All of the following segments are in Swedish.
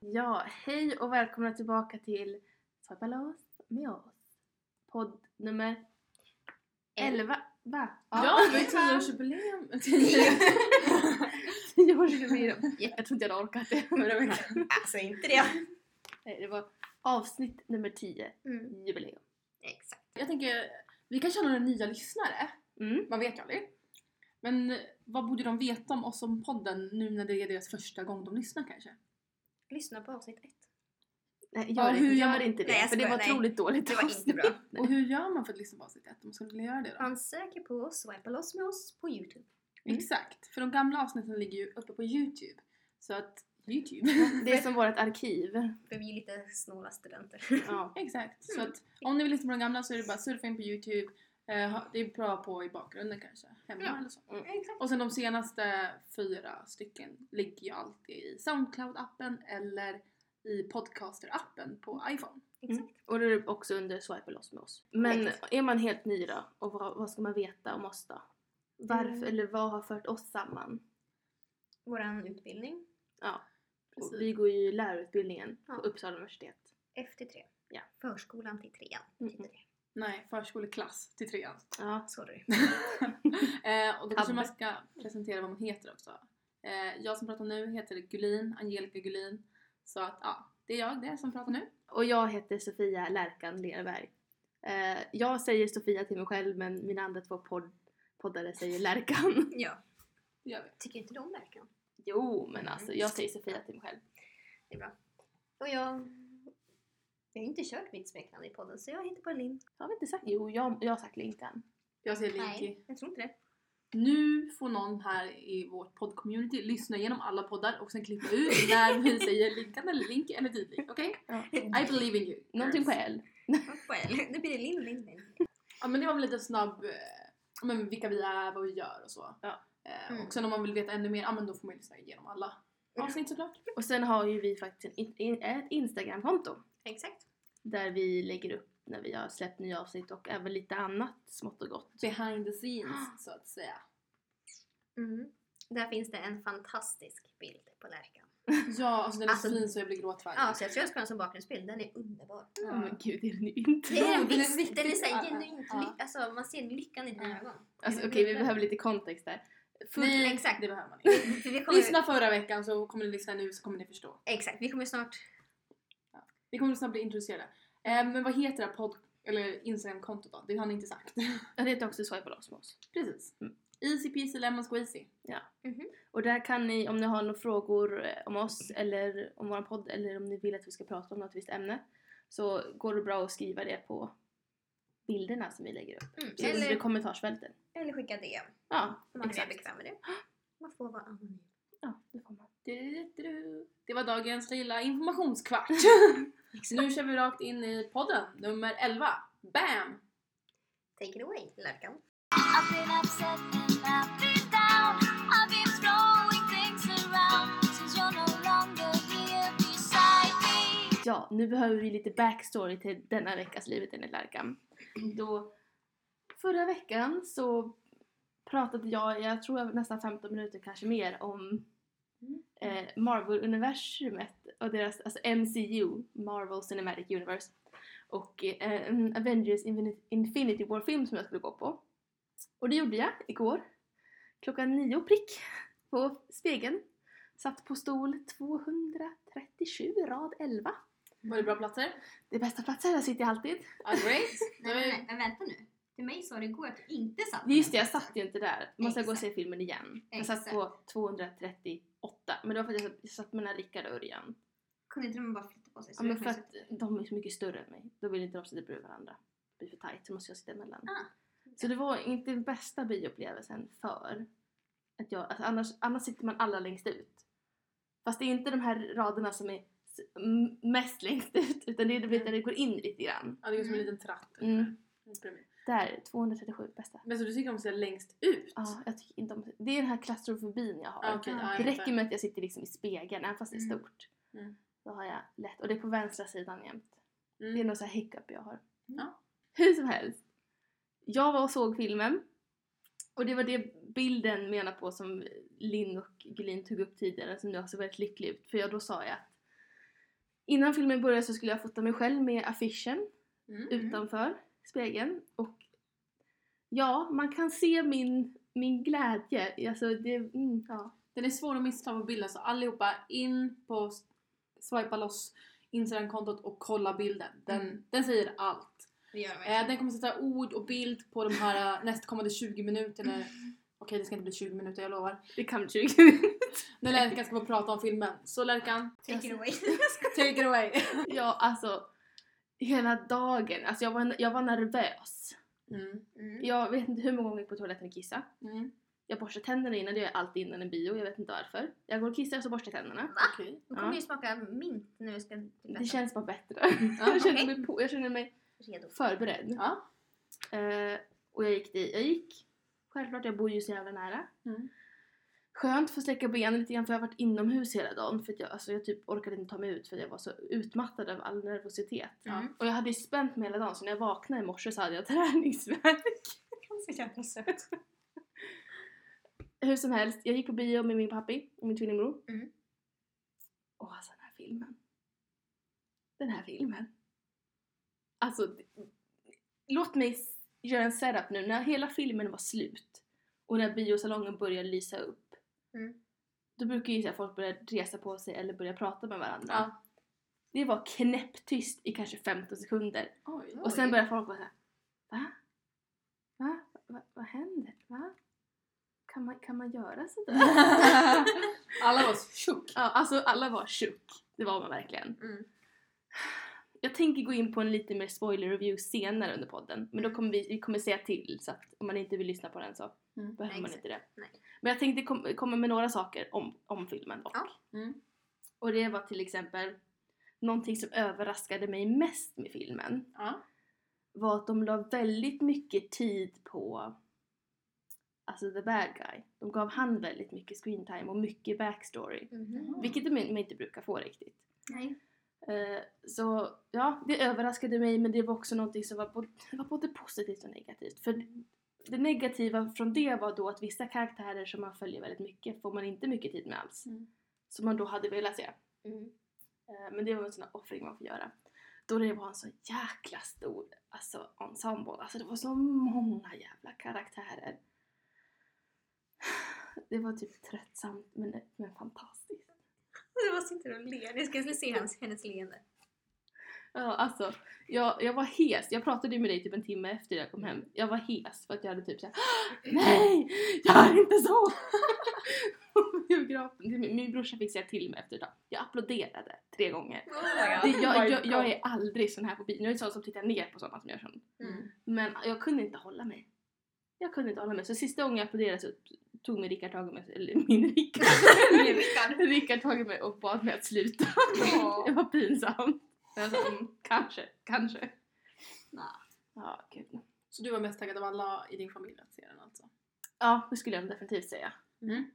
Ja, hej och välkomna tillbaka till loss med oss. Podd nummer 11, va? Ja, det var ju tioårsjubileum. Tio. Tioårsjubileum. Jag tror inte jag hade orkat det förra veckan. Alltså inte det. Nej, det var avsnitt nummer 10, Mm. jubileum. Exakt. Jag tänker, vi kanske har några nya lyssnare. Mm. Man vet ju aldrig. Men vad borde de veta om oss som podden nu när det är deras första gång de lyssnar kanske? Lyssna på avsnitt ett. Nej, Ja, gör, hur inte, gör- gör inte det, Nej, för det var nej. otroligt dåligt Det var inte avsnitt. bra. Och hur gör man för att lyssna på avsnitt ett om man skulle vilja göra det då? Man söker på Swipa loss med oss på Youtube. Mm. Exakt, för de gamla avsnitten ligger ju uppe på Youtube. Så att, Youtube? Det är som vårt arkiv. För vi är lite snåla studenter. Ja. Exakt, så Mm. att om ni vill lyssna på de gamla så är det bara surfa in på Youtube. Eh, det är bra på i bakgrunden kanske, hemma Ja. eller så. Exakt. Och sen de senaste fyra stycken ligger ju alltid i Soundcloud-appen eller i Podcaster-appen på iPhone. Exakt. Och då är det också under Swipe loss med oss. Men Korrekt. är man helt ny då? Och vad, vad ska man veta om oss då? Varför, Mm. eller vad har fört oss samman? Våran utbildning. Ja, och vi går ju lärarutbildningen Ja. på Uppsala universitet. FT3. Ja. Förskolan till trean. Mm. Nej, förskoleklass till trean. Ja, Sorry. eh, och då kanske man ska presentera vad man heter också. Eh, jag som pratar nu heter Gulin, Angelica Gulin. Så att ja, det är jag det som pratar nu. och jag heter Sofia Lärkan Lerberg. Eh, jag säger Sofia till mig själv men mina andra två podd, poddare säger Lärkan. Ja. Det gör vi. Tycker inte du om verkan? jo, men alltså jag säger Sofia till mig själv. Det är bra. Och jag... Jag har inte kört mitt smeknamn i podden så jag heter bara Linn. Har vi inte sagt? Jo, jag, jag har sagt Linkan. Jag säger Linky. Nej, jag tror inte det. Nu får någon här i vårt poddcommunity lyssna igenom alla poddar och sen klippa ut när vi säger Linkan eller Link eller Didlik. Okej? Ja. I believe in you. Någonting på. L. Well, nu blir det Linn, Linn, Linn. Ja men det var väl lite snabb, eh, men vilka vi är, vad vi gör och så. Ja. Eh, Mm. Och sen om man vill veta ännu mer, ja men då får man ju lyssna igenom alla avsnitt såklart. Och sen har ju vi faktiskt en, in- in, ett Instagramkonto. Exakt. Där vi lägger upp när vi har släppt nya avsnitt och även lite annat smått och gott. Behind the scenes så att säga. Mm. Där finns det en fantastisk bild på Lärkan. Ja alltså den är Alltså- så fin så jag blir gråtfärdig. Ja, så jag tror jag ska ha den som bakgrundsbild. Den är underbar. Ja men gud, är den inte. Det är den den är visst! Den är såhär ja, genuint ja. lyck- Alltså man ser lyckan i dina Ja. ögon. Alltså okej, vi behöver lite kontext där. Full, Nej, exakt. det behöver man inte. Kommer, Lyssna förra veckan så kommer ni lyssna nu så kommer ni förstå. Exakt, vi kommer snart... Vi kommer snart bli introducerade. Eh, men vad heter det podd eller Instagram-kontot då? Det har ni inte sagt. Ja, det heter också Swipe oss. Precis. Mm. Easy peasy lemon squeezy. Mhm. Och där kan ni, om ni har några frågor eh, om oss eller om vår podd eller om ni vill att vi ska prata om något visst ämne så går det bra att skriva det på bilderna som vi lägger upp. Mm. Eller, kommentarsfälten. eller skicka DM Ja, om man är exakt. bekväm med det. Man får vara anonym. Ja, det får man. Det var dagens lilla informationskvart. nu kör vi rakt in i podden, nummer 11. Bam! Take it away, Lärkan. Ja, nu behöver vi lite backstory till denna veckas Livet enligt Lärkan. Då förra veckan så pratade jag, jag tror jag nästan 15 minuter kanske mer om Mm. eh, Marvel-universumet och deras, alltså MCU, Marvel Cinematic Universe och eh, en Avengers Infinity War-film som jag skulle gå på. Och det gjorde jag igår. Klockan nio prick på Spegeln. Satt på stol 237, rad 11. Var det bra platser? Det är bästa platser, där sitter jag alltid. Ah, great! men, men, men vänta nu. för mig sa du igår att du inte satt Just det, jag satt ju inte där. Måste jag gå och se filmen igen. Jag satt på 237 åtta. Men det var för att jag satt, med den här Rickard och Örjan. Kunde inte de bara flytta på sig? Ja, men för att de är så mycket större än mig. Då vill inte de sitta bredvid varandra. Det blir för tajt, så måste jag sitta emellan. Ah, okay. Så det var inte den bästa bioupplevelsen för att jag, alltså annars, annars sitter man allra längst ut. Fast det är inte de här raderna som är mest längst ut utan det är det mm. när det går in lite grann. Ja, det är som en mm. liten tratt. Mm. Där, 237 bästa. Men så du tycker om att se längst ut? Ja, jag tycker inte om Det är den här klaustrofobin jag har. Ah, jag det räcker med att jag sitter liksom i spegeln, även fast det är Mm. stort. Mm. Då har jag lätt. Och det är på vänstra sidan jämt. Det är Mm. någon sån här hiccup jag har. Ja. Hur som helst. Jag var och såg filmen. Och det var det bilden menar på som Linn och Gulin tog upp tidigare som jag såg väldigt lycklig ut. För jag, då sa jag att Innan filmen började så skulle jag fota mig själv med affischen Mm. utanför spegeln och ja, man kan se min, min glädje. Alltså det, mm, ja. Den är svår att missta på bilden så allihopa in på swipa loss Instagram-kontot och kolla bilden. Den, Mm. den säger allt. Det gör Eh, den kommer sätta ord och bild på de här eh, nästkommande 20 minuterna. Okej det ska inte bli 20 minuter jag lovar. Det kan bli 20 minuter. När Lärkan ska få prata om filmen. Så Lärkan, Take it away. take it away. Ja, alltså hela dagen. Alltså jag var, jag var nervös. Mm. Mm. Jag vet inte hur många gånger jag gick på toaletten och kissade. Mm. Jag borstar tänderna innan, det gör jag alltid innan en bio, jag vet inte varför. Jag går och kissar och så borstar jag tänderna. Va? Okej. Då kommer Ja. ju smaka mint när vi ska Det känns bara bättre. Ja, jag, känner okej. mig på, jag känner mig redo. förberedd. Ja. Eh, och jag gick dit. Jag gick, självklart jag bor ju så jävla nära. Mm. Skönt att få sträcka benen lite grann för jag har varit inomhus hela dagen för att jag, alltså jag typ orkade inte ta mig ut för att jag var så utmattad av all nervositet. Ja. Mm. Och jag hade ju spänt mig hela dagen så när jag vaknade i morse så hade jag träningsvärk. Så jävla sött. Hur som helst, jag gick på bio med min pappi och min tvillingbror. Mm. Och alltså den här filmen. Den här filmen. Alltså, låt mig göra en setup nu. När hela filmen var slut och när biosalongen började lysa upp. Mm. Då brukar ju så här folk börja resa på sig eller börja prata med varandra. Ja. Det var knäpptyst i kanske 15 sekunder. Oj. Och sen började folk vara såhär Va? Va? Va? Vad händer? Va? Kan man, kan man göra sådär? Alla var tjock. ja, alltså alla var tjock. Det var man verkligen. Mm. Jag tänker gå in på en lite mer spoiler review senare under podden. Men då kommer vi, vi kommer säga till så att om man inte vill lyssna på den så Mm. behöver man inte det. Nej. Men jag tänkte kom, komma med några saker om, om filmen dock. Ja. Mm. Och det var till exempel någonting som överraskade mig mest med filmen. Ja. var att de la väldigt mycket tid på alltså the bad guy. De gav han väldigt mycket screentime och mycket backstory. Mhm. Vilket de de inte brukar få riktigt. Nej. Eh, så ja, det överraskade mig men det var också någonting som var både, var både positivt och negativt. För det negativa från det var då att vissa karaktärer som man följer väldigt mycket får man inte mycket tid med alls. Mm. Som man då hade velat se. Mm. Eh, Men det var en sån här offring man får göra. Då det var en så jäkla stor alltså, ensemble. Alltså det var så många jävla karaktärer. Det var typ tröttsamt men, men fantastiskt. Jag bara sitter och ler. Jag ska se hennes, hennes leende. Ja, alltså, jag, jag var hes. Jag pratade ju med dig typ en timme efter jag kom hem. Jag var hes för att jag hade typ såhär Nej! Gör inte så! Biografen. Det- Min brorsa fick säga till mig efter ett tag. Jag applåderade tre gånger. Oh Det, jag, jag, jag är aldrig sån här på bio. Jag är sån som tittar ner på sådana som gör sånt. Mm. Men jag kunde inte hålla mig. Jag kunde inte hålla mig. Så sista gången jag applåderade så tog mig Rickard mig, eller min Rickard. Rickard. Rickard i mig och bad mig att sluta. Åh. Det var pinsamt. Jag sa, mm, kanske, kanske. Nah. Ja, gud. Så du var mest taggad av alla i din familj att se den alltså? Ja, det skulle jag definitivt säga. Mm.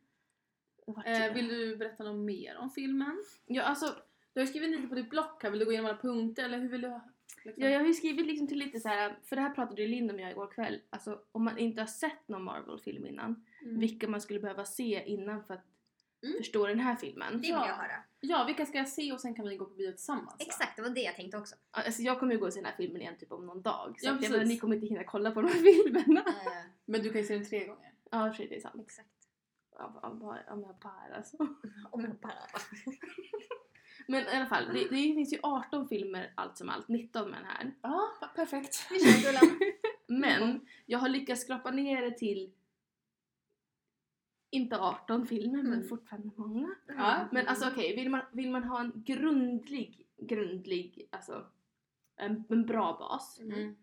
Eh, kul. vill du berätta något mer om filmen? Ja, alltså, Du har ju skrivit lite på ditt block här, vill du gå igenom alla punkter eller hur vill du? Liksom? ja, jag har ju skrivit liksom till lite så här, för det här pratade ju Lind och jag igår kväll. Alltså om man inte har sett någon Marvel-film innan, Mm. vilka man skulle behöva se innan för att Mm. förstå den här filmen. Det vill Ja. jag höra. Ja, vilka ska jag se och sen kan vi gå på bio tillsammans? Exakt, det var det jag tänkte också. Alltså jag kommer ju gå och se den här filmen igen typ om någon dag. Så Ja, att jag menar, ni kommer inte hinna kolla på de här filmerna. Eh, Men du kan ju se den tre gånger. Ja, för sig, det är sant. exakt. Om, om, om jag bara alltså. Om jag bara... Men i alla fall, det, det finns ju 18 filmer allt som allt, 19 med den här. Ja, perfekt. Vi kör. Men jag har lyckats skrapa ner det till inte 18 filmer men Mm. fortfarande många. Ja. Men alltså okej, vill, man, vill man ha en grundlig, grundlig, alltså en, en bra bas. Mm.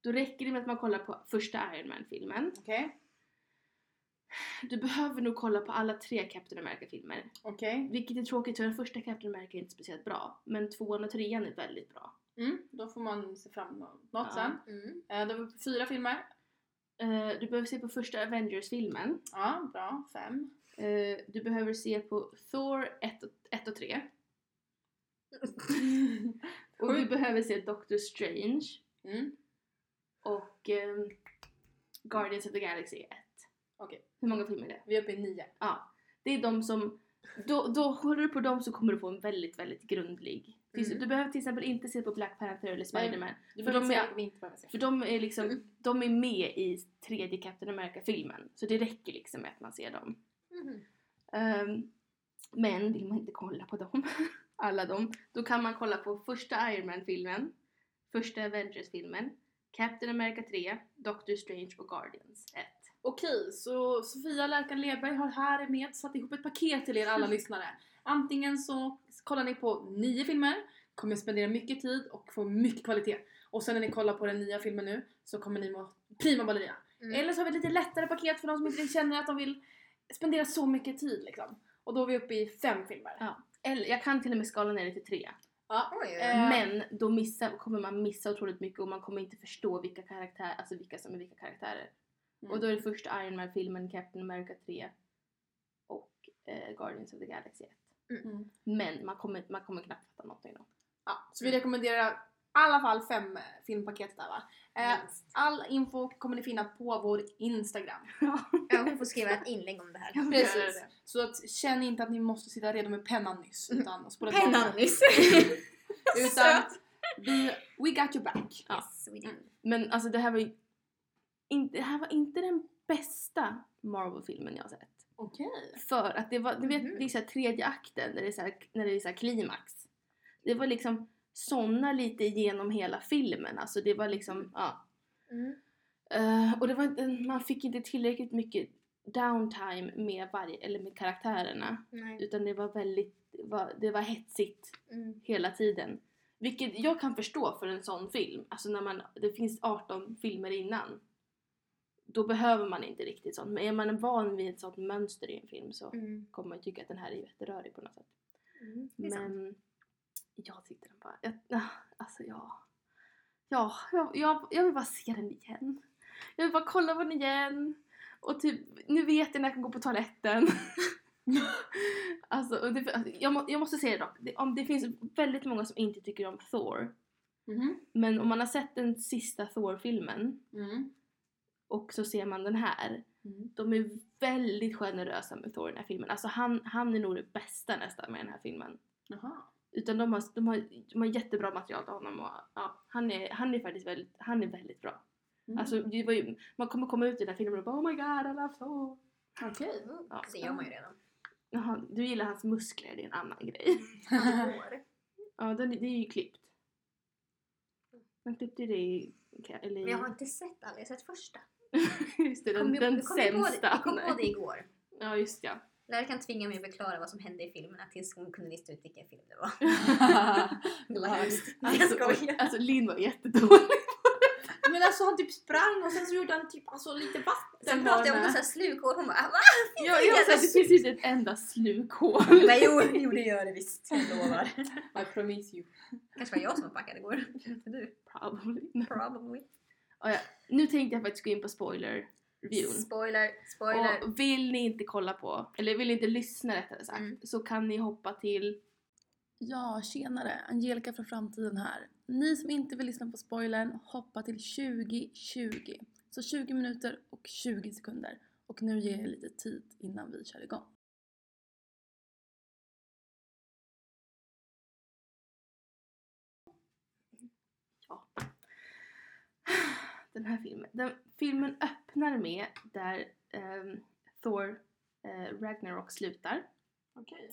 Då räcker det med att man kollar på första Iron Man-filmen. Okej. Du behöver nog kolla på alla tre Captain America-filmer. Okej. Vilket är tråkigt för den första Captain America är inte speciellt bra. Men tvåan och trean är väldigt bra. Mm. Då får man se fram emot något Ja. sen. Mm. Eh, då har vi fyra filmer. Eh, du behöver se på första Avengers-filmen. Ja, bra. Fem. Eh, du behöver se på Thor 1 och, 1 och 3. Och du behöver se Doctor Strange Mm. och ehm, Guardians of the Galaxy 1. Okej. Hur många filmer är det? Vi är uppe i nio. Ja. Det är de som då, då håller du på dem så kommer du få en väldigt, väldigt grundlig. Till- Mm. Du behöver till exempel inte se på Black Panther eller Spiderman. För de är-. För de är liksom, Mm. de är med i tredje Captain America-filmen. Så det räcker liksom med att man ser dem. Mhm. Ehm, men vill man inte kolla på dem, alla dem, då kan man kolla på första Iron Man-filmen, första Avengers-filmen, Captain America 3, Doctor Strange och Guardians 1. Okej, så Sofia Lärkan Ledberg har här med satt ihop ett paket till er alla lyssnare. Antingen så kollar ni på nio filmer, kommer spendera mycket tid och få mycket kvalitet. Och sen när ni kollar på den nya filmen nu så kommer ni må prima ballerina. Mm. Eller så har vi ett lite lättare paket för de som inte känner att de vill spendera så mycket tid liksom. Och då är vi uppe i fem filmer. Ja. Eller jag kan till och med skala ner det till tre. Ja. Oj, oj, oj. Eh, Men då missar, kommer man missa otroligt mycket och man kommer inte förstå vilka karaktärer, alltså vilka som är vilka karaktärer. Mm. Och då är det första Iron Man-filmen, Captain America 3 och eh, Guardians of the Galaxy 1. Mm. Men man kommer, man kommer knappt fatta någonting då. Ja, så vi rekommenderar i alla fall fem eh, filmpaket där va. Eh, all info kommer ni finna på vår Instagram. Ja, hon får skriva ett inlägg om det här. Precis. Så att, känn inte att ni måste sitta redo med pennan nyss. Utan spola Pennan nyss. Utan vi, we got your back. Ja. Yes, we did. Men alltså det här var ju inte, det här var inte den bästa Marvel-filmen jag har sett. Okej. För att det var, du vet, Mhm. det är så tredje akten när det är så här, när det är så klimax. Det var liksom såna lite genom hela filmen. Alltså det var liksom, ja. Mm. Eh, och det var inte, man fick inte tillräckligt mycket downtime med varje, eller med karaktärerna. Nej. Utan det var väldigt, det var, det var hetsigt Mm. hela tiden. Vilket jag kan förstå för en sån film. Alltså när man, det finns 18 filmer innan. Då behöver man inte riktigt sånt. Men är man van vid ett sånt mönster i en film så Mm. kommer man ju tycka att den här är jätterörig på något sätt. Mm. Är sant. Men jag tyckte den bara, jag, ah, alltså ja. Ja, jag, jag, jag vill bara se den igen. Jag vill bara kolla på den igen. Och typ, nu vet jag när jag kan gå på toaletten. alltså, det, alltså, jag, må, jag måste säga det dock, det, om det finns väldigt många som inte tycker om Thor. Mhm. Men om man har sett den sista Thor-filmen Mm. Och så ser man den här. Mm. De är väldigt generösa med Thor i den här filmen. Alltså han, han är nog det bästa nästan med den här filmen. Jaha. Utan de har, de har, de har jättebra material till honom och ja, han, är, han är faktiskt väldigt, han är väldigt bra. Mm. Alltså det ju, man kommer komma ut i den här filmen och bara oh my god I love Thor. Okej. Mm. Ja. Det gör man ju redan. Jaha, du gillar hans muskler, det är en annan grej. Hans hår. Ja, den, det är ju klippt. Man klippte ju det i... Eller, Men jag har inte sett alla, jag har sett första. just det, den, Kom den kom på det- sämsta. Vi kom på det igår. Ja, just ja. Läraren tvingade mig att förklara vad som hände i filmerna tills hon kunde lista ut vilken film det var. Last. Jag Alltså, alltså Linn var jättedålig. Men alltså han typ sprang och sen så gjorde han typ alltså lite vatten Sen på pratade jag om sån här slukhår. Hon bara va? Jag, jag sa det finns inte ett enda slukhål. Nej, jo, jo, det gör det visst. Jag lovar. I promise you. kanske var jag som var packad igår. Inte du. Probably. Probably. Ja, ja. Nu tänkte jag faktiskt gå in på spoiler reviewn. Spoiler, spoiler. Och vill ni inte kolla på, eller vill ni inte lyssna rättare sagt, Mm. så kan ni hoppa till Ja, tjenare! Angelica från framtiden här. Ni som inte vill lyssna på spoilern, hoppa till 2020. Så 20 minuter och 20 sekunder. Och nu ger jag er lite tid innan vi kör igång. ja. Den här filmen. Den, filmen öppnar med där ehm, Thor eh, Ragnarok slutar. Okej.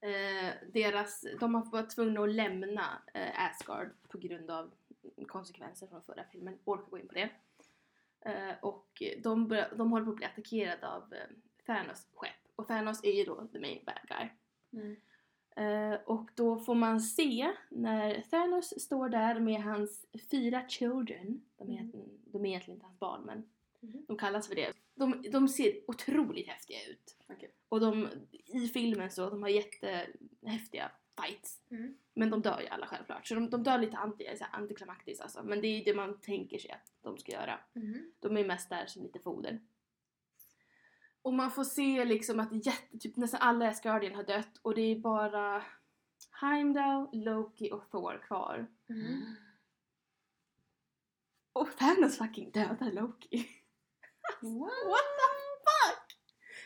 Eh, deras, de har varit tvungna att lämna eh, Asgard på grund av konsekvenser från förra filmen. Orkar gå in på det. Eh, och de, börjar, de håller på att bli attackerade av eh, Thanos skepp. Och Thanos är ju då the main bad guy. Mm. Eh, och då får man se när Thanos står där med hans fyra children. De är, de är egentligen inte hans barn men Mhm. de kallas för det. De, de ser otroligt häftiga ut. Okej. Och de, i filmen så, de har jättehäftiga fights. Mm. Men de dör ju alla självklart. Så de, de dör lite anti, så antiklimaktiskt alltså. Men det är ju det man tänker sig att de ska göra. Mhm. De är mest där som lite foder. Och man får se liksom att jätte, typ nästan alla Asgardian har dött och det är bara Heimdall, Loki och Thor kvar. Mhm. Och Thanos fucking dödar Loki. What? What the fuck?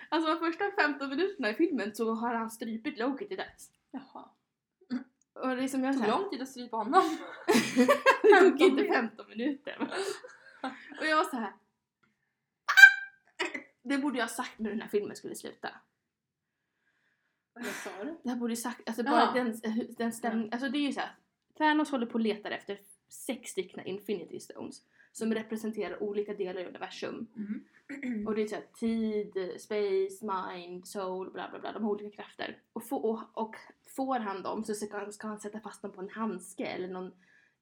Alltså de första 15 minuterna i filmen så har han strypit Loki till döds. Jaha. Och det är som jag tog lång tid att strypa honom. det tog 15 inte minuter. 15 minuter. Och jag var så här. Det borde jag ha sagt när den här filmen skulle sluta. Vad sa du? Det här borde jag sagt, alltså bara den, den stämningen, alltså det är ju så här. Thanos håller på och letar efter sex stycken Infinity Stones som representerar olika delar i universum. Mm. Och det är så här, tid, space, mind, soul, bla bla bla, de har olika krafter. Och, få, och, och får han dem så ska han, ska han sätta fast dem på en handske eller någon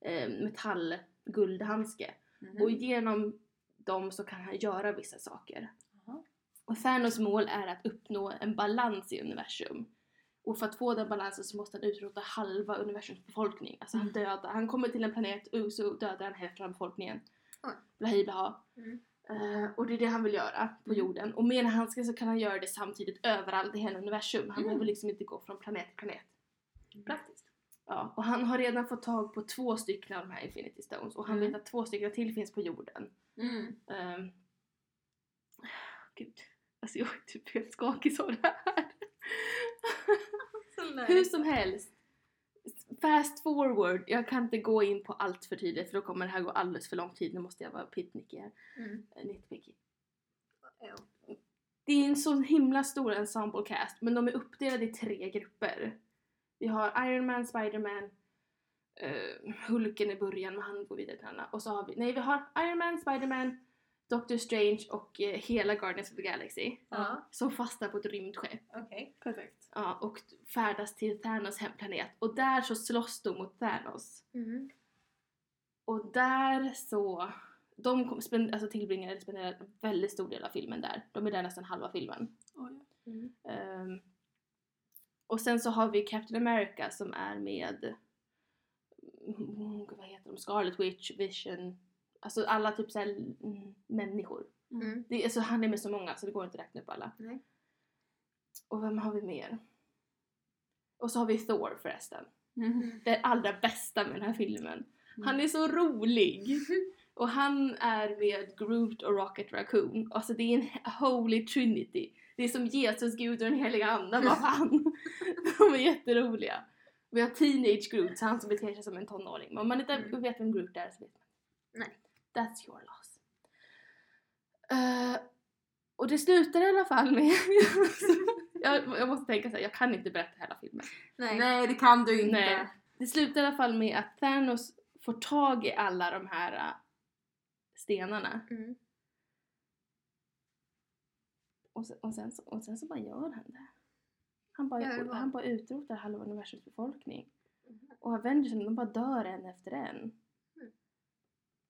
eh, metall guldhandske. Mhm. Och genom dem så kan han göra vissa saker. Och Thanos mål är att uppnå en balans i universum. Och för att få den balansen så måste han utrota halva universums befolkning. Alltså han dödar, han kommer till en planet och så dödar han hälften av befolkningen. Oj. Blahi blaha. Mm. Eh, och det är det han vill göra på Mm. jorden. Och med en handske så kan han göra det samtidigt överallt i hela universum. Han Mm. behöver liksom inte gå från planet till planet. Praktiskt. Ja, och han har redan fått tag på två stycken av de här Infinity Stones och han Mm. vet att två stycken till finns på jorden. Mm. Um, gud, alltså jag är typ helt skakig av det här. Hur som helst. Fast forward, jag kan inte gå in på allt för tydligt för då kommer det här gå alldeles för lång tid. Nu måste jag vara pitnicky här. Mm. Eh, Nitpicky. Det är en så himla stor ensemble cast men de är uppdelade i tre grupper. Vi har Iron Man, Spider-Man, eh, Hulken i början men han går vidare till andra. Och så har vi, nej vi har Iron Man, Spider-Man, Doctor Strange och eh, hela Guardians of the Galaxy. Ja, Som fastnar på ett rymdskepp. okej. Perfekt. Ja, och färdas till Thanos hemplanet. Och där så slåss de mot Thanos. Mm. Och där så... De kom, spend, alltså tillbringar, eller spenderar en väldigt stor del av filmen där. De är där nästan halva filmen. Oj. Mm. Ehm, och sen så har vi Captain America som är med... mm, vad heter de? Scarlet Witch, Vision. Alltså alla typ såhär mm, människor. Mm. Det, är- alltså han är med så många så det går inte att räkna upp alla. Nej. Och vem har vi mer? Och så har vi Thor förresten. Mm. Det allra bästa med den här filmen. Han är så rolig! Och han är med Groot och Rocket Raccoon. Alltså det är en holy trinity. Det är som Jesus, Gud och den heliga anden. Vad fan! De är jätteroliga. Vi har Teenage Groot, så han som beter sig som en tonåring. Men om man inte Mm. vet vem Groot är så vet man Nej. That's your loss. Eh, och det slutar i alla fall med... jag, jag måste tänka så här, jag kan inte berätta hela filmen. Nej. Nej, det kan du inte. Nej. Det slutar i alla fall med att Thanos får tag i alla de här äh, stenarna. Mm. Och sen, och, sen, så- och sen så bara gör han det. Han bara, han bara utrotar halva universums befolkning. Och Avengersen de bara dör en efter en.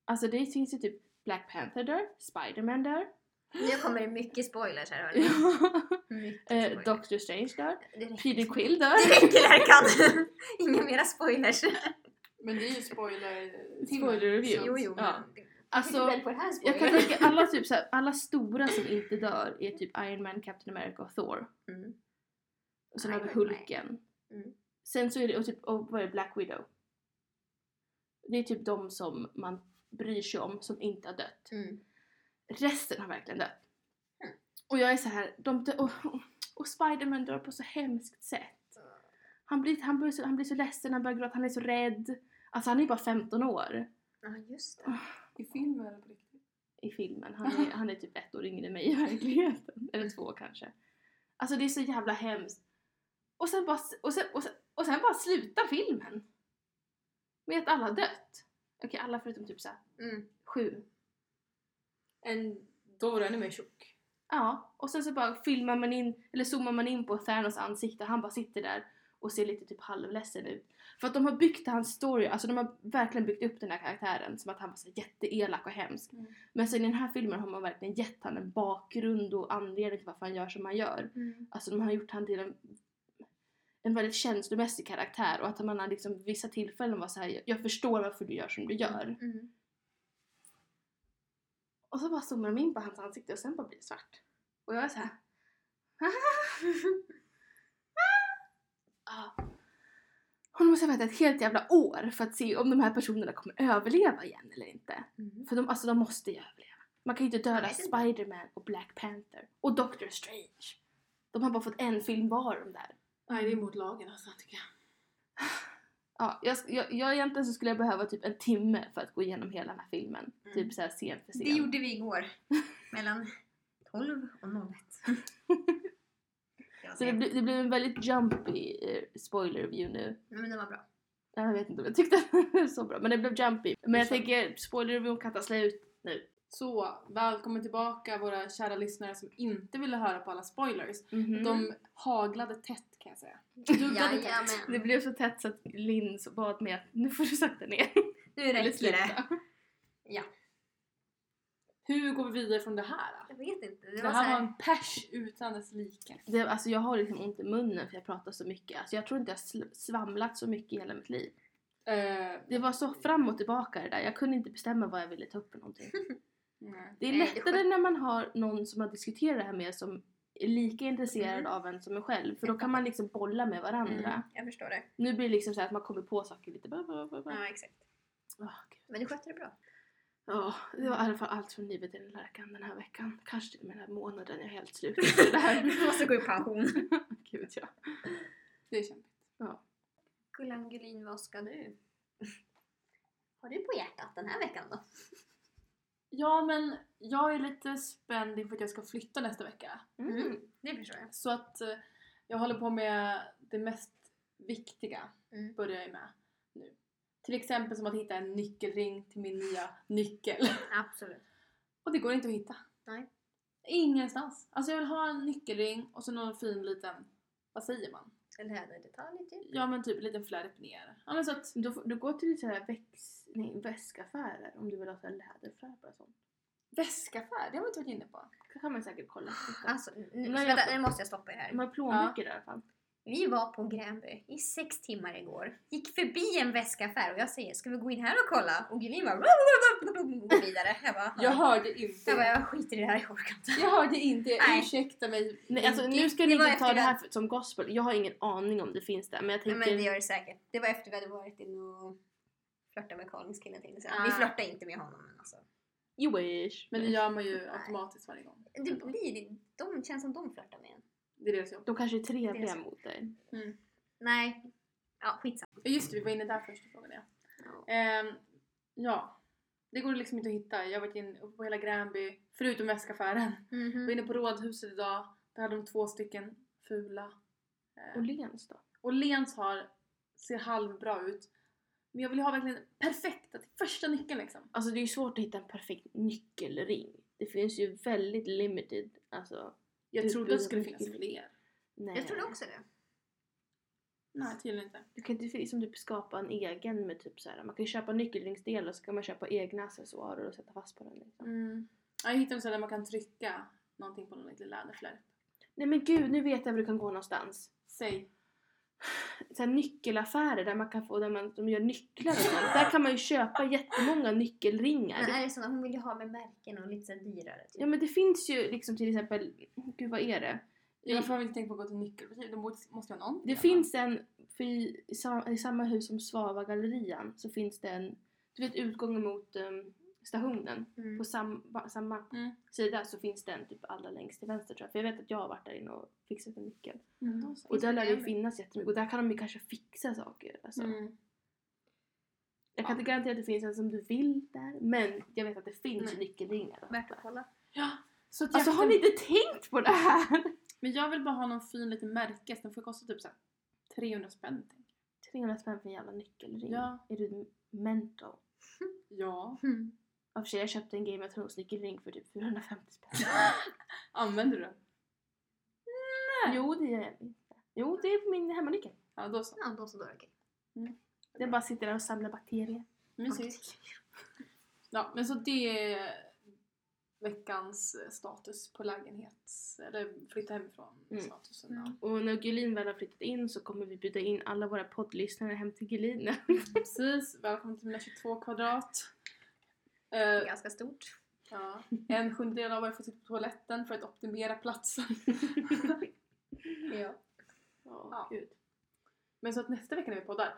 Alltså det finns ju typ Black Panther dör, Spider-Man dör. Nu kommer det mycket spoilers här hörni. Mycket eh, spoilers. Doctor Strange dör. Peter Quill dör. Det räcker Erkan! Inga mera spoilers. Men det är ju spoiler Spoiler review. Jo, jo, Ja. Alltså, väl på det här Jag kan spoilers. tänka alla, typ, såhär, alla stora som inte dör är typ Iron Man, Captain America och Thor. Mm. Och sen har vi. Hulken. Mm. Sen så är det, och typ, och vad är det, Black Widow. Det är typ de som man bryr sig om som inte har dött. Mm. Resten har verkligen dött. Mm. Och jag är så här, de dö- och, och Spiderman dör på så hemskt sätt. Han blir, han, blir så, han blir så ledsen, han börjar gråta, han är så rädd. Alltså han är bara 15 år Ja, just det. I film eller på riktigt? i filmen. Han är, han är typ ett år yngre än mig i verkligheten. Eller två kanske. Alltså det är så jävla hemskt. Och sen bara, och sen, och sen, och sen bara slutar filmen. Med att alla dött. Okej, alla förutom typ såhär Mm. sju. En, då var du ännu mer tjock. Ja, och sen så bara filmar man in, eller zoomar man in på Thanos ansikte. Han bara sitter där och ser lite typ halvledsen ut. För att de har byggt hans story, alltså de har verkligen byggt upp den här karaktären som att han var så jätteelak och hemsk. Mm. Men sen i den här filmen har man verkligen gett han en bakgrund och anledning till varför han gör som han gör. Mm. Alltså de har gjort han till en, en väldigt känslomässig karaktär och att man har liksom vissa tillfällen var så här: jag förstår varför du gör som du gör. Mm. Och så bara zoomar de in på hans ansikte och sen bara blir det svart. Och jag är så här. Ja. Och nu måste jag vänta ett helt jävla år för att se om de här personerna kommer överleva igen eller inte. Mm. För de, alltså, de måste ju överleva. Man kan ju inte döda Jag vet inte. Spider-Man och Black Panther och Doctor Strange. Spider-Man och Black Panther och Doctor Strange. De har bara fått en film var de där. Nej, det är mot lagen alltså tycker jag. Ja, jag, jag, jag egentligen så skulle jag behöva typ en timme för att gå igenom hela den här filmen. Mm. Typ såhär scen för scen. Det gjorde vi igår. Mellan 12 och 01. Det var Så det, blir- det blir en väldigt jumpy eh, spoiler review nu. Nej, Men det var bra. Jag vet inte om jag tyckte det var så bra, men det blev jumpy. Men jag tänker spoiler review kan ta slut nu. Så, välkommen tillbaka våra kära lyssnare som inte ville höra på alla spoilers. Mhm. De haglade tätt kan jag säga. Duggade tätt. Det blev så tätt så att Linn bad mig att nu får du sakta ner. Nu räcker det. Ja, Hur går vi vidare från det här då? jag vet inte. Det Det var så här var här, en pers utan dess like. Det, alltså jag har liksom ont i munnen för jag pratar så mycket. Alltså jag tror inte jag svamlat så mycket i hela mitt liv. Eh, Det var så fram och tillbaka det där. Jag kunde inte bestämma vad jag ville ta upp för någonting. nej. Det är lättare när man har någon som har diskuterat det här med som är lika intresserad Mm. av en som en själv. För då kan man liksom bolla med varandra. Mm. jag förstår det. Nu blir det liksom så att man kommer på saker lite. Bla, bla, bla. Ja, exakt. Gud. Men du skötte det bra. Ja, det var i alla fall allt från livet i den läkaren den här veckan. Kanske till och med den här månaden jag är helt slut på det här. Du måste gå i pension. Gud ja. Det är kämpigt. Gullan Gullin, vad ska du? Har du på hjärtat den här veckan då? Ja men jag är lite spänd inför att jag ska flytta nästa vecka. Mm. Det förstår jag. Så att eh, jag håller på med det mest viktiga. Mm. Börjar jag med nu. Till exempel som att hitta en nyckelring till min nya nyckel. Absolut. Och det går inte att hitta. Nej. Ingenstans. Alltså jag vill ha en nyckelring och så någon fin liten, vad säger man? En läderdetalj typ. Ja men typ en liten flärp ner. Ja men så att, Du, får- du går till så här väx, nej, väskaffärer om du vill ha så här och sånt. väskaffär, det har vi inte varit inne på. Det kan man säkert kolla. Alltså, nu, Nej, vänta, nu måste jag stoppa er här. De har plånböcker i alla fall. Vi var på Gränby i sex timmar igår. Gick förbi en väskaffär och jag säger ska vi gå in här och kolla? Och Gullin bara gå vidare. Jag bara, Jag ja. hörde inte. jag, bara jag skiter i det här, jag orkar inte. Jag hörde inte, Nej. ursäkta mig. Nej, alltså, nu ska Det ni inte ta det här som gospel. Jag har ingen aning om det finns där. Men jag Nej, tänker... men det gör det säkert. Det var efter vi hade varit inne och flörtat med Karlings kille tänkte jag säga. Vi Ah. flörtar inte med honom men alltså. You wish. Men det gör man ju automatiskt varje gång. Det blir, de känns som de flörtar med en. Det är deras jobb. De kanske är Det trevliga är mot dig. Nej. Ja, skitsamma. Ja, Just det, vi var inne där först och frågade jag. Ja. Ehm, ja. Det går liksom inte att hitta. Jag har varit inne på hela Gränby, förutom väskaffären. Jag var Mhm. inne på Rådhuset idag. Där hade de två stycken fula. Eh, Och Lens då? och Lens har, ser halvbra ut. Men jag vill ha verkligen perfekta, till första nyckeln liksom. Alltså det är ju svårt att hitta en perfekt nyckelring. Det finns ju väldigt limited, alltså. Jag trodde det skulle finnas fler. Nej. Jag trodde också det. Nej, tydligen inte. Du kan inte liksom typ skapa en egen med typ så här. Man kan ju köpa nyckelringsdel och så kan man köpa egna accessoarer och sätta fast på den liksom. Mm. Ja, jag hittade en ställe där man kan trycka någonting på någon liten läderflärp. Nej men gud, nu vet jag var du kan gå någonstans. Säg. Så här nyckelaffärer där man kan få, där man, de gör nycklar och sånt. Där kan man ju köpa jättemånga nyckelringar. Men Det- är det såna, hon vill ju ha med märken och lite så dyrare. Typ. Ja men det finns ju liksom till exempel, gud vad är det? Jag har inte tänkt på att gå till nyckelbutik. De måste ju ha någonting. Det finns en, för i, i samma hus som Svava gallerian så finns det en, du vet utgången mot um, stationen. Mm. På sam, samma Mm. sida så finns det en typ allra längst till vänster tror jag. För jag vet att jag har varit där inne och fixat en nyckel. Mm. Och där lär det ju finnas jättemycket. Och där kan de ju kanske fixa saker. Alltså. Mm. Jag kan inte garantera att det finns en som du vill där. Men jag vet att det finns Nej. nyckelringar. Värt att kolla. Ja. Så att Alltså har ni inte tänkt på det här? Men jag vill bara ha någon fin liten märke. så Den får kosta typ så här 300 spänn. tänker 300 spänn för en jävla nyckelring. Ja. Är du mental? Ja. Mm. Ja, för sig, jag köpte en Game of Thrones nyckelring för typ 450 spänn. Använder du den? Jo, det är jag inte. Jo, det är på min hemmanyckel. Ja, då så. Ja, då så då är det okej. Den bara sitter där och samlar bakterier. Mysigt. Ja, men så det är veckans status på lägenhets... Eller flytta hemifrån Mm. statusen. Mm. Och när Gulin väl har flyttat in så kommer vi bjuda in alla våra poddlyssnare hem till Gulin. Ja. Precis, välkommen till mina 22 kvadrat. Eh, Ganska stort. ja. En sjundedel av er får sitta på toaletten för att optimera platsen. Ja. Ja, Ja. gud. Men så att nästa vecka när vi poddar,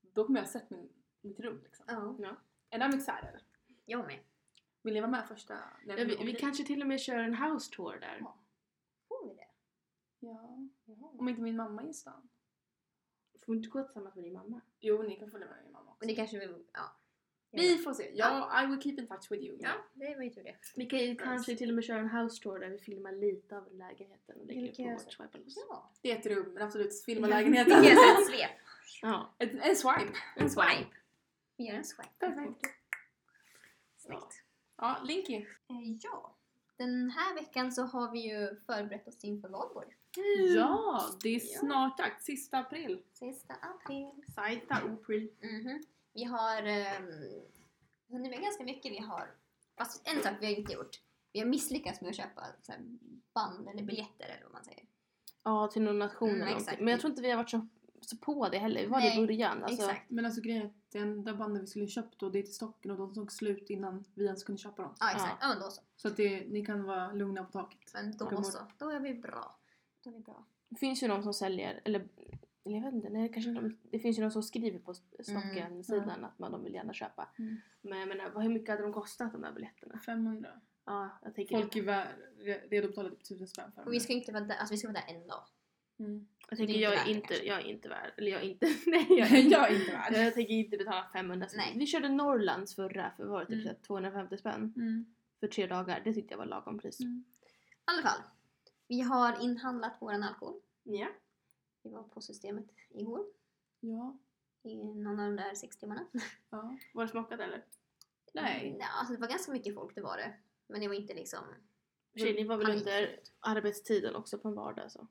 då kommer jag ha sett min, mitt rum liksom. ja. Ja. Är I'm excited. Jag med. Vill ni vara med första? Ja, vi, vi kanske till och med kör en house tour där. Ja. Får vi det? Ja. Om inte min mamma är i stan. Får vi inte gå tillsammans med din mamma? Jo, ni kan följa med min mamma också. Men det kanske vi... Ja. Vi får se. Ja, I will keep in touch with you. Ja, det var ju tur det. Vi kan ju kanske till och med köra en house tour där vi filmar lite av lägenheten och lägger på vårt swipe Ja. Det är ett rum, men absolut filma lägenheten. Vi gör ett svep. Ja. en, en swipe. En swipe. Vi gör en swipe. Perfekt. Snyggt. Ja, Linky. Eh, Ja. Den här veckan så har vi ju förberett oss inför valborg. Ja, det är snart dags. Sista april. Sista april. Sajta april. Mhm. Vi har um, hunnit med ganska mycket. Vi har, fast en sak vi har inte gjort. Vi har misslyckats med att köpa så här, band eller biljetter eller vad man säger. Ja, till någon nation Mm, eller exakt. Men jag tror inte vi har varit så, så på det heller. Vi var det Nej, i början. Alltså, Exakt. Men alltså grejen är att det enda bandet vi skulle köpt då, det är till stocken och de tog slut innan vi ens kunde köpa dem. Ja, exakt. Ja, men då så. Så att det, ni kan vara lugna på taket. Men då så. Då är vi bra. Då är vi bra. Det finns ju någon som säljer, eller eller jag vet inte, nej, kanske inte, det finns ju någon som skriver på stocken-sidan att man, de vill gärna köpa. Mm. Men jag menar, vad- hur mycket hade de kostat de där biljetterna? 500. Ja, jag tänker Folk är vä- re- redo att betala typ 1000 spänn för Och vi ska inte där, alltså vi ska vara där en dag. mm. Jag tänker det är jag inte är det inte, jag är inte värd, eller jag är inte, nej jag är Jag är inte värd. Jag tänker inte betala 500 spänn. Nej. Vi körde Norrlands förra för var det typ Mm. så här 250 spänn Mm. för tre dagar. Det tyckte jag var lagom pris. Mm. I alla fall. Vi har inhandlat våran alkohol. Ja. Vi var på systemet igår. Ja. I någon av de där sex timmarna. ja. Var det smakat eller? Nej. Ja, alltså det var ganska mycket folk, det var det. Men det var inte liksom... Tjej, ni var väl panik. under arbetstiden också på en vardag så?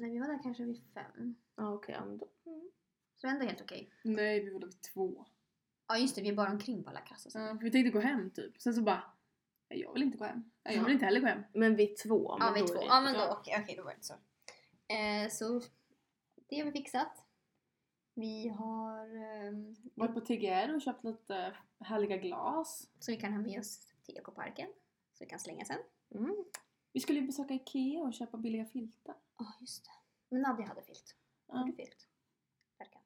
Nej, vi var där kanske vid fem. Ja okej, ja men då. Mm. Så det var ändå helt okej. Nej, vi var vid två. Ja just det, vi är bara omkring på alla kassor. Ja, vi tänkte gå hem typ. Sen så bara, nej jag vill inte gå hem. Nej, jag vill Ja. inte heller gå hem. Men vi två. Ja, men vi då två. Ja, men då okej, okej, då var det så. Eh, så det har vi fixat. Vi har... ehm, Varit på TGR och köpt lite härliga glas. så vi kan ha med oss till Ekoparken. Så vi kan slänga sen. Mm. Vi skulle ju besöka Ikea och köpa billiga filtar. Ja, just det. Men Nadja hade filt. Har Ja. du filt? Verkar.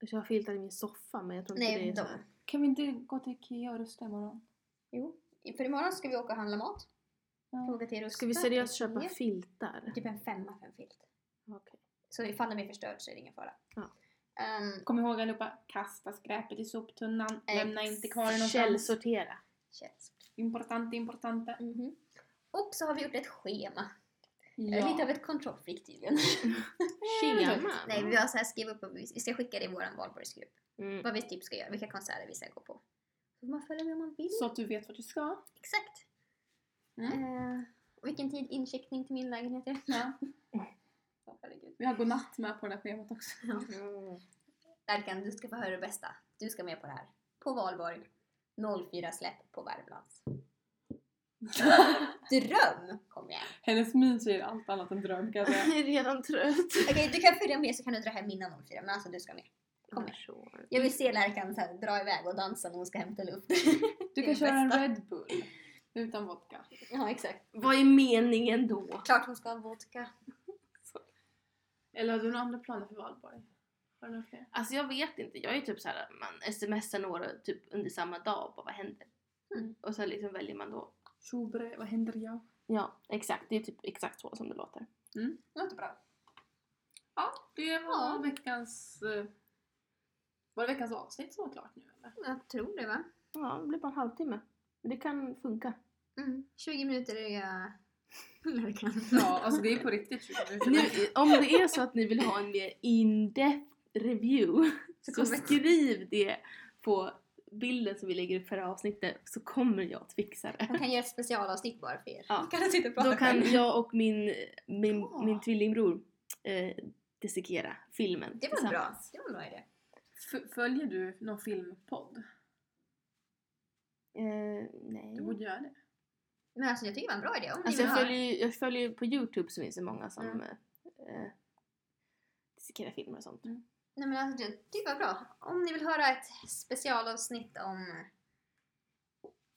Så jag har filtar i min soffa men jag tror inte Nej, det är de. Kan vi inte gå till Ikea och rusta imorgon? Jo. För imorgon ska vi åka och handla mat. Ja. Till Rusta. Ska vi seriöst köpa filtar? Typ en femma för en filt. Okej. Så ifall den blir förstörd så är det ingen fara. Ja. Ehm, Kom ihåg allihopa, kasta skräpet i soptunnan. Lämna inte kvar det någonstans. Källsortera. Importante, importante. Mhm. Och så har vi gjort ett schema. Är Ja. lite av ett kontrollfreak tydligen. Schema. Nej, vi har så här skrivit upp och vi ska skicka det i vår valborgsgrupp. Mm. Vad vi typ ska göra, vilka konserter vi ska gå på. Så man följa med om man vill. Så att du vet vart du ska. Exakt. Mm. Eh, och vilken tid incheckning till min lägenhet är. Ja. Herregud. Vi har godnatt med på det här schemat också. Mm. Erkan, du ska få höra det bästa. Du ska med på det här. På valborg. 04 släpp på Värmlands. Dröm! Kom igen. Hennes min säger allt annat än dröm kan jag säga. Jag är redan trött. Okej, du kan följa med så kan du dra hem innan 04. Men alltså du ska med. Kom igen. Sure. Jag vill se Lärkan så här, dra iväg och dansa när hon ska hämta luft. Du kan köra en. Red Bull. Utan vodka. ja, exakt. Vad är meningen då? Klart hon ska ha vodka. Eller har du några andra planer för valborg? Har du några fler? Alltså jag vet inte. Jag är typ så här, man smsar några typ under samma dag och bara vad händer? Mm. Och sen liksom väljer man då. Tjobre, vad händer jag? Ja, exakt. Det är typ exakt så som det låter. Låter bra. Ja, det var Ja. veckans... eh, Var det veckans avsnitt som var klart nu eller? Jag tror det va? Ja, det blir bara en halvtimme. Men Det kan funka. Mm. 20 minuter är Ja, alltså det är på riktigt 20 minuter. Nu, om det är så att ni vill ha en mer in-depth review Så så skriv det på bilden som vi lägger upp för det här avsnittet så kommer jag att fixa det. Man kan göra ett specialavsnitt bara för er. Ja. Kan du sitta och prata Då kan jag och min, min, Ja. min tvillingbror eh, dissekera filmen Det var bra. tillsammans. Det var en bra idé. F- följer du någon filmpodd? Eh, nej. Du borde göra det. Men alltså jag tycker det var en bra idé. Om ni Alltså vill jag följer, ju- jag följer ju på Youtube så finns det många som Mm. eh, dissekerar filmer och sånt. Nej men alltså jag tycker det var bra. Om ni vill höra ett specialavsnitt om...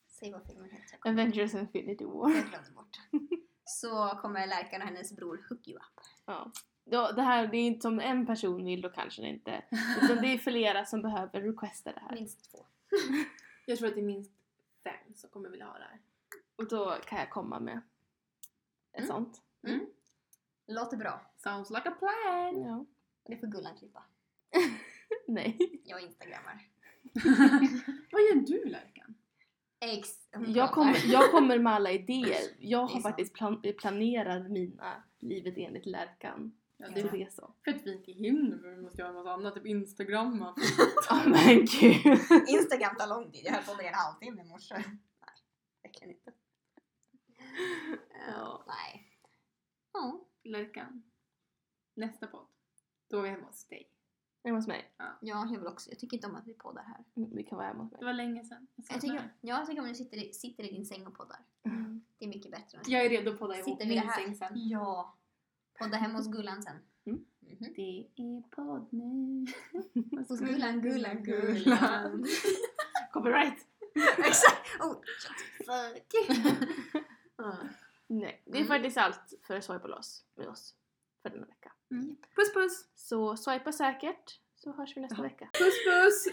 Säg vad filmen heter. Avengers Infinity War. Jag glömde bort. Så kommer Lärkan och hennes bror hook you up. Ja. Då, det här det är inte som en person vill då kanske det inte. Utan det är flera som behöver requesta det här. Minst två. Jag tror att det är minst fem så kommer vi vilja ha det här. Och då kan jag komma med ett Mm. sånt. Låter bra. Sounds like a plan! Ja. Det får Gullan klippa. Nej. Jag instagrammar. Vad gör du Lärkan? Ex. Jag kommer, jag kommer med alla idéer. Jag Det har faktiskt plan, planerat mina livet enligt Lärkan. Ja, det det är Det så. fett fint i himlen för vi måste göra en massa annat, typ instagramma. Ja men gud. Instagram tar lång tid. Jag höll på med en halvtimme i morse. Nej, verkligen inte. Ja. Nej. Ja. Lärkan. Nästa podd. Då är vi hemma hos dig. Är hos mig? ja, jag vill också. Jag tycker inte om att vi poddar här. Mm, Vi kan vara hemma hos Det mig. var länge sedan. Jag Jag tycker, det. ja, jag tycker om du sitter, i- sitter i din säng och poddar. Mm. Det är mycket bättre. Jag är redo att podda ihop min här? säng sen. Ja. Podda hemma hos Gullan sen. Mm. Mhm. Det är podd nu. Hos Gullan, Gullan, Gullan. Copyright! Exakt! Oh, fuck. Ja. Nej, det är Mm. faktiskt allt för Swipe Loss med oss för denna vecka. Mm. Puss puss! Så swipa säkert så hörs vi nästa vecka. Puss puss!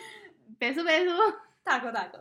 Beso beso! Taco, taco.